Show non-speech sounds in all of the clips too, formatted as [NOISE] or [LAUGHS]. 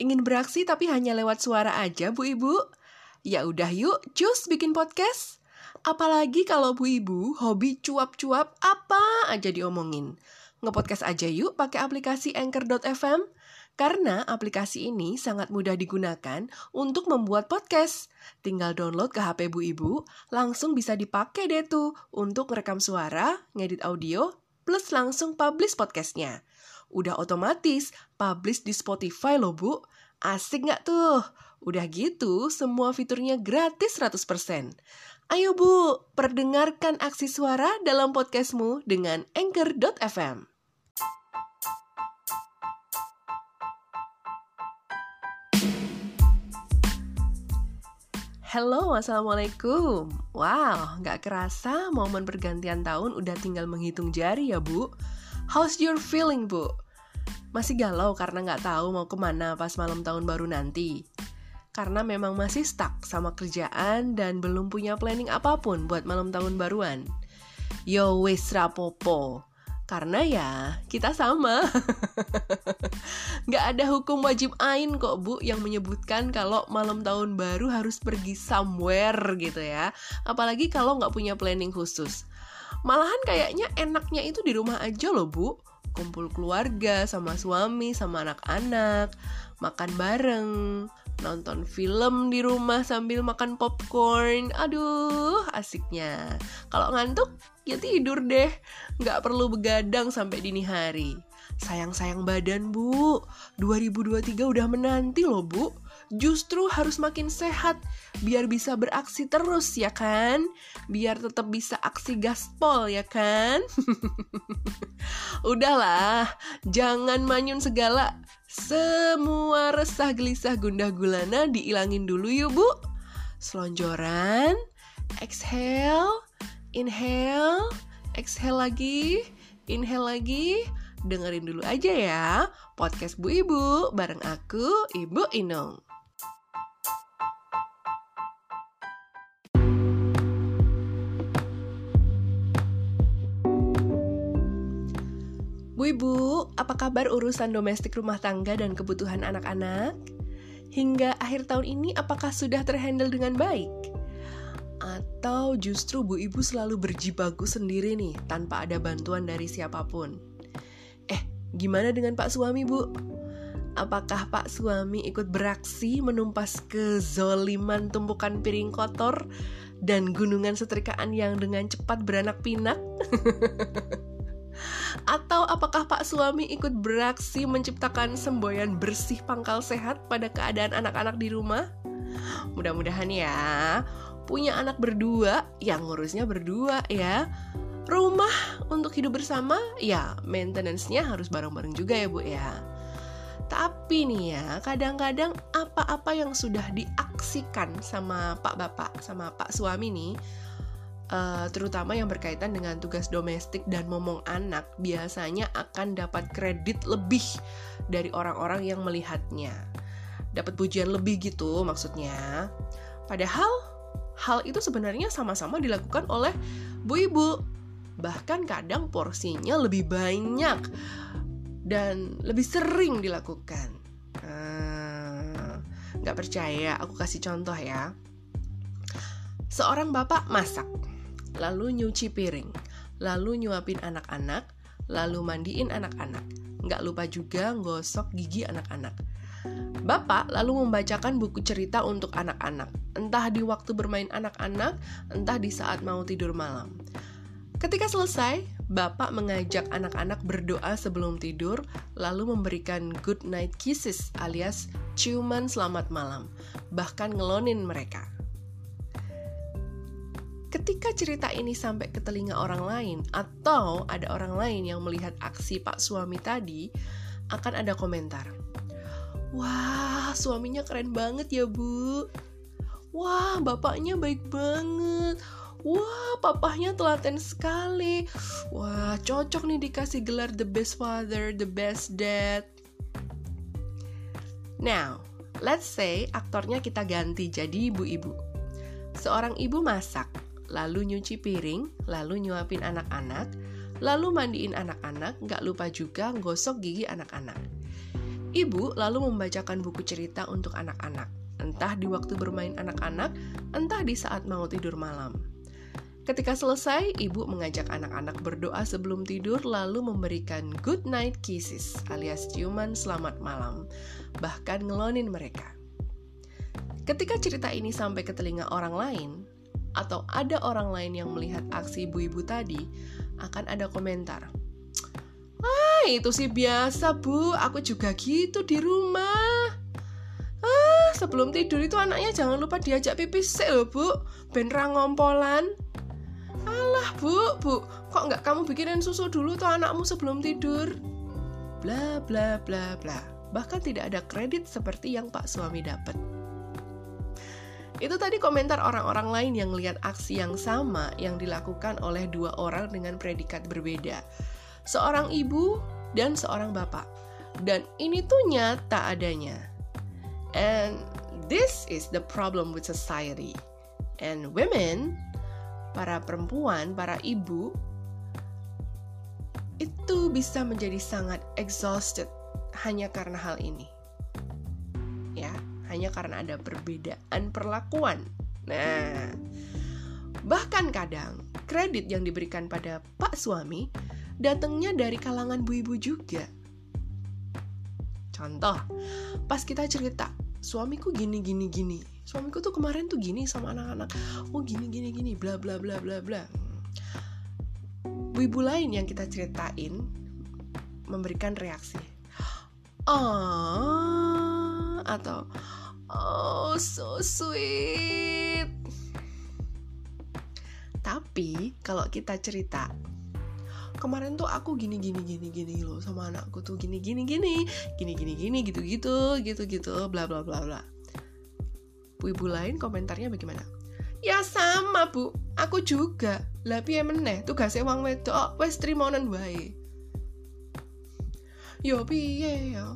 Ingin beraksi tapi hanya lewat suara aja, Bu Ibu? Ya udah yuk, cus bikin podcast. Apalagi kalau Bu Ibu hobi cuap-cuap apa aja diomongin. Ngepodcast aja yuk pakai aplikasi Anchor.fm. Karena aplikasi ini sangat mudah digunakan untuk membuat podcast. Tinggal download ke HP Bu Ibu, langsung bisa dipakai deh tuh untuk rekam suara, ngedit audio, plus langsung publish podcastnya. Udah otomatis publish di Spotify loh bu. Asik nggak tuh? Udah gitu, semua fiturnya gratis 100%. Ayo bu, perdengarkan aksi suara dalam podcastmu dengan Anchor.fm. Halo, Assalamualaikum. Wow, nggak kerasa momen pergantian tahun udah tinggal menghitung jari ya, Bu. How's your feeling, Bu? Masih galau karena nggak tahu mau ke mana pas malam tahun baru nanti? Karena memang masih stuck sama kerjaan dan belum punya planning apa pun buat malam tahun baruan. Yo wis rapopo, karena ya kita sama. [LAUGHS] Nggak ada hukum wajib ain kok bu yang menyebutkan kalau malam tahun baru harus pergi somewhere gitu ya. Apalagi kalau nggak punya planning khusus. Malahan kayaknya enaknya itu di rumah aja loh bu. Kumpul keluarga sama suami sama anak-anak. Makan bareng nonton film di rumah sambil makan popcorn. Aduh, asiknya. Kalau ngantuk, ya tidur deh. Nggak perlu begadang sampai dini hari. Sayang-sayang badan, Bu. 2023 udah menanti loh, Bu. Justru harus makin sehat biar bisa beraksi terus ya kan? Biar tetap bisa aksi gaspol ya kan? [LAUGHS] Udahlah, jangan manyun segala semua resah gelisah gundah gulana diilangin dulu yuk bu Selonjoran Exhale Inhale Exhale lagi Inhale lagi Dengerin dulu aja ya Podcast Bu Ibu Bareng aku Ibu Inung Bu Ibu, apa kabar urusan domestik rumah tangga dan kebutuhan anak-anak? Hingga akhir tahun ini apakah sudah terhandle dengan baik? Atau justru Bu Ibu selalu berjibaku sendiri nih tanpa ada bantuan dari siapa pun? Gimana dengan Pak suami Bu? Apakah Pak suami ikut beraksi menumpas kezoliman tumpukan piring kotor dan gunungan setrikaan yang dengan cepat beranak pinak? [LAUGHS] Atau apakah Pak suami ikut beraksi menciptakan semboyan bersih pangkal sehat pada keadaan anak-anak di rumah? Mudah-mudahan ya, punya anak berdua, yang ngurusnya berdua ya. Rumah untuk hidup bersama, ya maintenance-nya harus bareng-bareng juga ya Bu ya. Tapi nih ya, kadang-kadang apa-apa yang sudah diaksikan sama Pak Bapak, sama Pak suami nih, uh, terutama yang berkaitan dengan tugas domestik dan momong anak, biasanya akan dapat kredit lebih dari orang-orang yang melihatnya. Dapat pujian lebih gitu maksudnya. Padahal hal itu sebenarnya sama-sama dilakukan oleh bu ibu. Bahkan kadang porsinya lebih banyak dan lebih sering dilakukan. Nggak uh, percaya, aku kasih contoh ya. Seorang bapak masak, lalu nyuci piring, lalu nyuapin anak-anak, lalu mandiin anak-anak. Nggak lupa juga gosok gigi anak-anak. Bapak lalu membacakan buku cerita untuk anak-anak, entah di waktu bermain anak-anak, entah di saat mau tidur malam. Ketika selesai, Bapak mengajak anak-anak berdoa sebelum tidur, lalu memberikan good night kisses alias ciuman selamat malam, bahkan ngelonin mereka. Ketika cerita ini sampai ke telinga orang lain, atau ada orang lain yang melihat aksi Pak suami tadi, akan ada komentar. Wah, suaminya keren banget ya, Bu. Wah, bapaknya baik banget. Wah, papahnya telaten sekali. Wah, cocok nih dikasih gelar the best father, the best dad. Now, let's say aktornya kita ganti jadi ibu-ibu. Seorang ibu masak, lalu nyuci piring, lalu nyuapin anak-anak, lalu mandiin anak-anak, nggak lupa juga gosok gigi anak-anak. Ibu lalu membacakan buku cerita untuk anak-anak, entah di waktu bermain anak-anak, entah di saat mau tidur malam. Ketika selesai, ibu mengajak anak-anak berdoa sebelum tidur lalu memberikan good night kisses alias ciuman selamat malam, bahkan ngelonin mereka. Ketika cerita ini sampai ke telinga orang lain, atau ada orang lain yang melihat aksi ibu-ibu tadi, akan ada komentar, Ah, itu sih biasa, Bu. Aku juga gitu di rumah. Ah, sebelum tidur itu anaknya jangan lupa diajak pipis sih loh, Bu. Ben ngompolan. Alah, Bu, Bu. Kok nggak kamu bikinin susu dulu tuh anakmu sebelum tidur? Bla bla bla bla. Bahkan tidak ada kredit seperti yang Pak suami dapat. Itu tadi komentar orang-orang lain yang lihat aksi yang sama yang dilakukan oleh dua orang dengan predikat berbeda seorang ibu dan seorang bapak. Dan ini tuh nyata adanya. And this is the problem with society. And women, para perempuan, para ibu, itu bisa menjadi sangat exhausted hanya karena hal ini. Ya, hanya karena ada perbedaan perlakuan. Nah, bahkan kadang kredit yang diberikan pada pak suami datangnya dari kalangan bu ibu juga. Contoh, pas kita cerita, suamiku gini gini gini. Suamiku tuh kemarin tuh gini sama anak-anak. Oh gini gini gini bla bla bla bla bla. Bu ibu lain yang kita ceritain memberikan reaksi. Oh, atau oh so sweet. Tapi kalau kita cerita kemarin tuh aku gini gini gini gini loh sama anakku tuh gini gini gini gini gini gini gitu gitu gitu gitu bla bla bla bla bu ibu lain komentarnya bagaimana? Ya sama bu. Aku juga. Lah piye meneh? Tugasnya wong wedok. Wes trimonen wae. Yo piye ya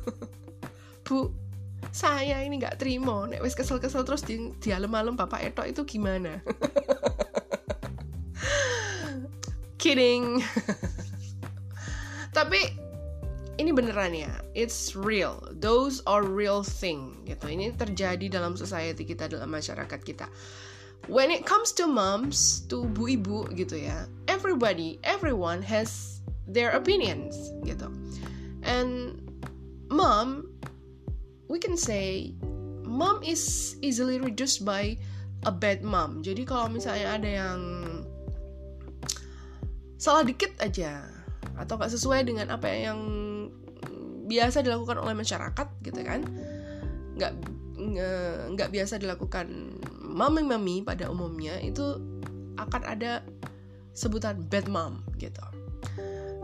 [LAUGHS] bu saya ini nggak terima nek wes kesel-kesel terus di, di malam bapak etok itu gimana? [LAUGHS] Kidding. [LAUGHS] Tapi ini beneran ya it's real. Those are real thing gitu. Ini terjadi dalam society kita dalam masyarakat kita. When it comes to moms to bu ibu gitu ya everybody everyone has their opinions gitu. And mom we can say mom is easily reduced by a bad mom. Jadi kalau misalnya ada yang salah dikit aja atau nggak sesuai dengan apa yang biasa dilakukan oleh masyarakat gitu kan nggak nggak biasa dilakukan mami-mami pada umumnya itu akan ada sebutan bad mom gitu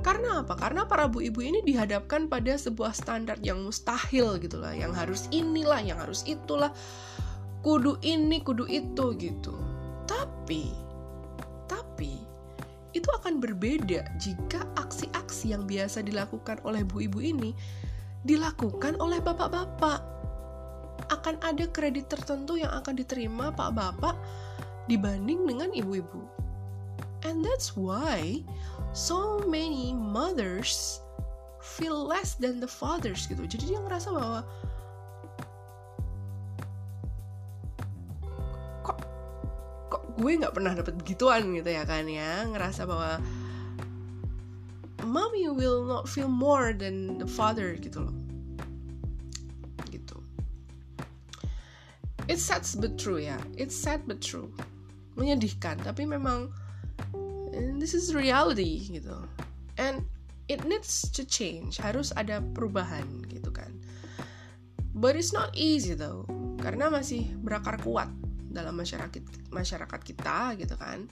karena apa? Karena para bu ibu ini dihadapkan pada sebuah standar yang mustahil gitu lah, yang harus inilah, yang harus itulah, kudu ini, kudu itu gitu. Tapi, tapi itu akan berbeda jika aksi-aksi yang biasa dilakukan oleh bu ibu ini dilakukan oleh bapak-bapak. Akan ada kredit tertentu yang akan diterima pak bapak dibanding dengan ibu-ibu. And that's why so many mothers feel less than the fathers gitu. Jadi dia ngerasa bahwa gue nggak pernah dapet begituan gitu ya kan ya. Ngerasa bahwa mommy will not feel more than the father gitu loh. Gitu. It's sad but true ya. It's sad but true. Menyedihkan tapi memang this is reality gitu. And it needs to change. Harus ada perubahan gitu kan. But it's not easy though karena masih berakar kuat dalam masyarakat masyarakat kita gitu kan.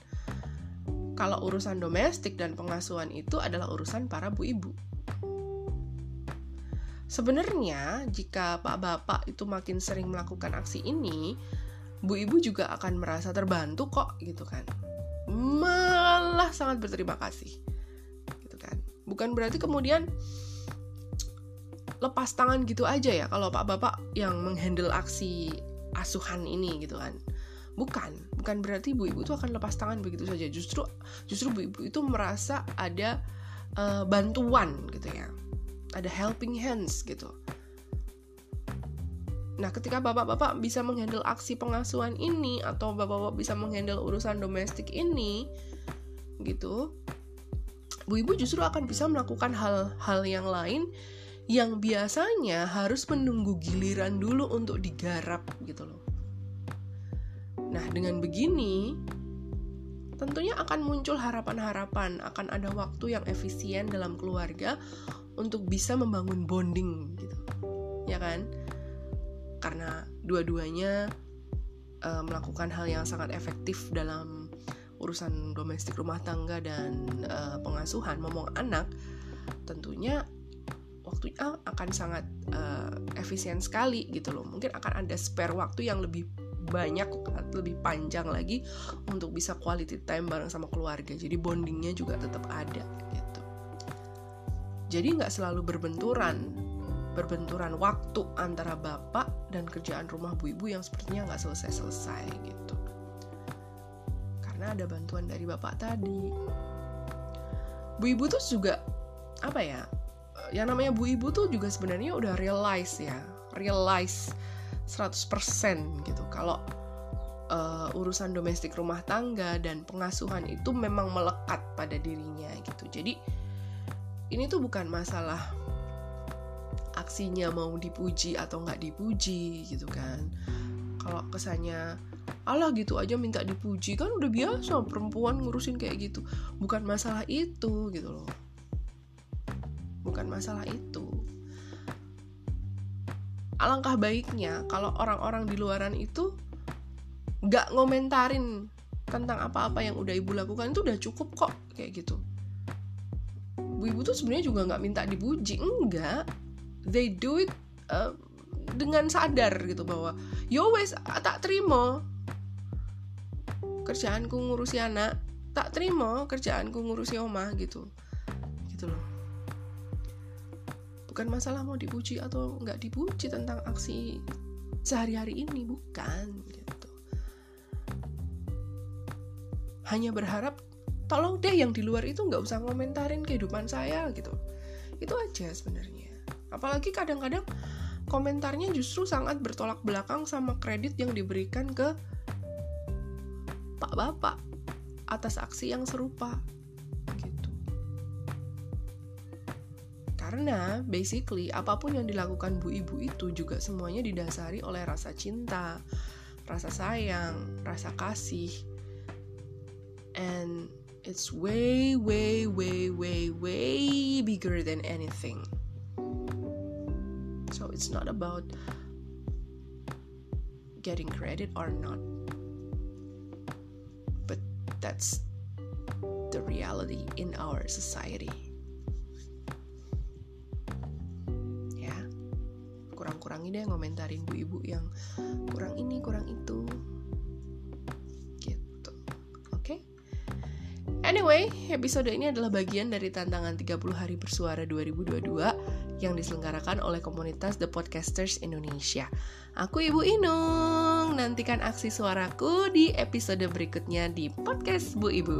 Kalau urusan domestik dan pengasuhan itu adalah urusan para bu ibu. Sebenarnya jika pak bapak itu makin sering melakukan aksi ini bu ibu juga akan merasa terbantu kok gitu kan. Malah sangat berterima kasih gitu kan. Bukan berarti kemudian lepas tangan gitu aja ya kalau pak bapak yang menghandle aksi asuhan ini gitu kan bukan bukan berarti ibu-ibu itu akan lepas tangan begitu saja. Justru justru ibu-ibu itu merasa ada uh, bantuan gitu ya. Ada helping hands gitu. Nah, ketika bapak-bapak bisa menghandle aksi pengasuhan ini atau bapak-bapak bisa menghandle urusan domestik ini, gitu, bu ibu justru akan bisa melakukan hal-hal yang lain yang biasanya harus menunggu giliran dulu untuk digarap gitu loh. Nah, dengan begini tentunya akan muncul harapan-harapan akan ada waktu yang efisien dalam keluarga untuk bisa membangun bonding gitu. Ya kan? karena dua-duanya uh, melakukan hal yang sangat efektif dalam urusan domestik rumah tangga dan uh, pengasuhan momong anak tentunya waktunya akan sangat uh, efisien sekali gitu loh mungkin akan ada spare waktu yang lebih banyak lebih panjang lagi untuk bisa quality time bareng sama keluarga jadi bondingnya juga tetap ada gitu jadi nggak selalu berbenturan berbenturan waktu antara bapak dan kerjaan rumah bu ibu yang sepertinya nggak selesai-selesai gitu. Karena ada bantuan dari bapak tadi. Bu ibu tuh juga apa ya? Yang namanya bu ibu tuh juga sebenarnya udah realize ya, realize 100% gitu. Kalau uh, urusan domestik rumah tangga dan pengasuhan itu memang melekat pada dirinya gitu. Jadi ini tuh bukan masalah aksinya mau dipuji atau nggak dipuji gitu kan kalau kesannya Allah gitu aja minta dipuji kan udah biasa perempuan ngurusin kayak gitu bukan masalah itu gitu loh bukan masalah itu alangkah baiknya kalau orang-orang di luaran itu nggak ngomentarin tentang apa-apa yang udah ibu lakukan itu udah cukup kok kayak gitu. Bu ibu tuh sebenarnya juga nggak minta dipuji enggak. They do it uh, dengan sadar gitu bahwa yo wes tak terima kerjaanku ngurusi anak tak terima kerjaanku ngurusi oma gitu. Gitu loh bukan masalah mau dipuji atau nggak dipuji tentang aksi sehari-hari ini bukan gitu. Hanya berharap tolong deh yang di luar itu nggak usah ngomentarin kehidupan saya gitu. Itu aja sebenarnya. Apalagi kadang-kadang komentarnya justru sangat bertolak belakang sama kredit yang diberikan ke Pak Bapak atas aksi yang serupa Karena basically apa pun yang dilakukan bu ibu itu juga semuanya didasari oleh rasa cinta, rasa sayang, rasa kasih. And it's way way way way way bigger than anything. So it's not about getting credit or not. But that's the reality in our society. Kurang-kurangi deh ngomentarin bu ibu yang kurang ini, kurang itu. Gitu. Oke? Okay? Anyway, episode ini adalah bagian dari tantangan 30 hari bersuara 2022 yang diselenggarakan oleh komunitas The Podcasters Indonesia. Aku Ibu Inung, nantikan aksi suaraku di episode berikutnya di podcast Bu Ibu.